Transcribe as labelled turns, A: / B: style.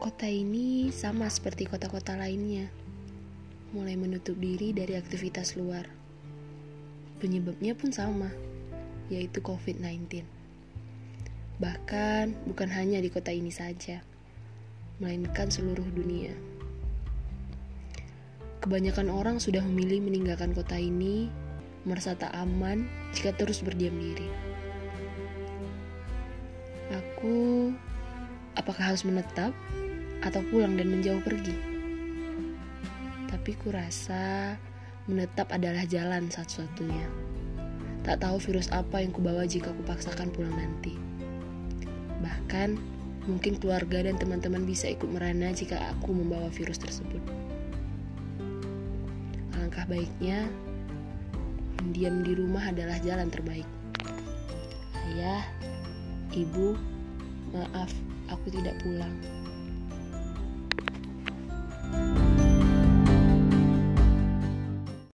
A: Kota ini sama seperti kota-kota lainnya, mulai menutup diri dari aktivitas luar. Penyebabnya pun sama, yaitu COVID-19. Bahkan bukan hanya di kota ini saja, melainkan seluruh dunia. Kebanyakan orang sudah memilih meninggalkan kota ini, merasa tak aman jika terus berdiam diri. Aku apakah harus menetap atau pulang dan menjauh pergi? Tapi kurasa menetap adalah jalan satu-satunya. Tak tahu virus apa yang kubawa jika kupaksakan pulang nanti. Bahkan, mungkin keluarga dan teman-teman bisa ikut merana jika aku membawa virus tersebut. Alangkah baiknya, mendiam di rumah adalah jalan terbaik. Ayah, ibu, maaf, aku tidak pulang.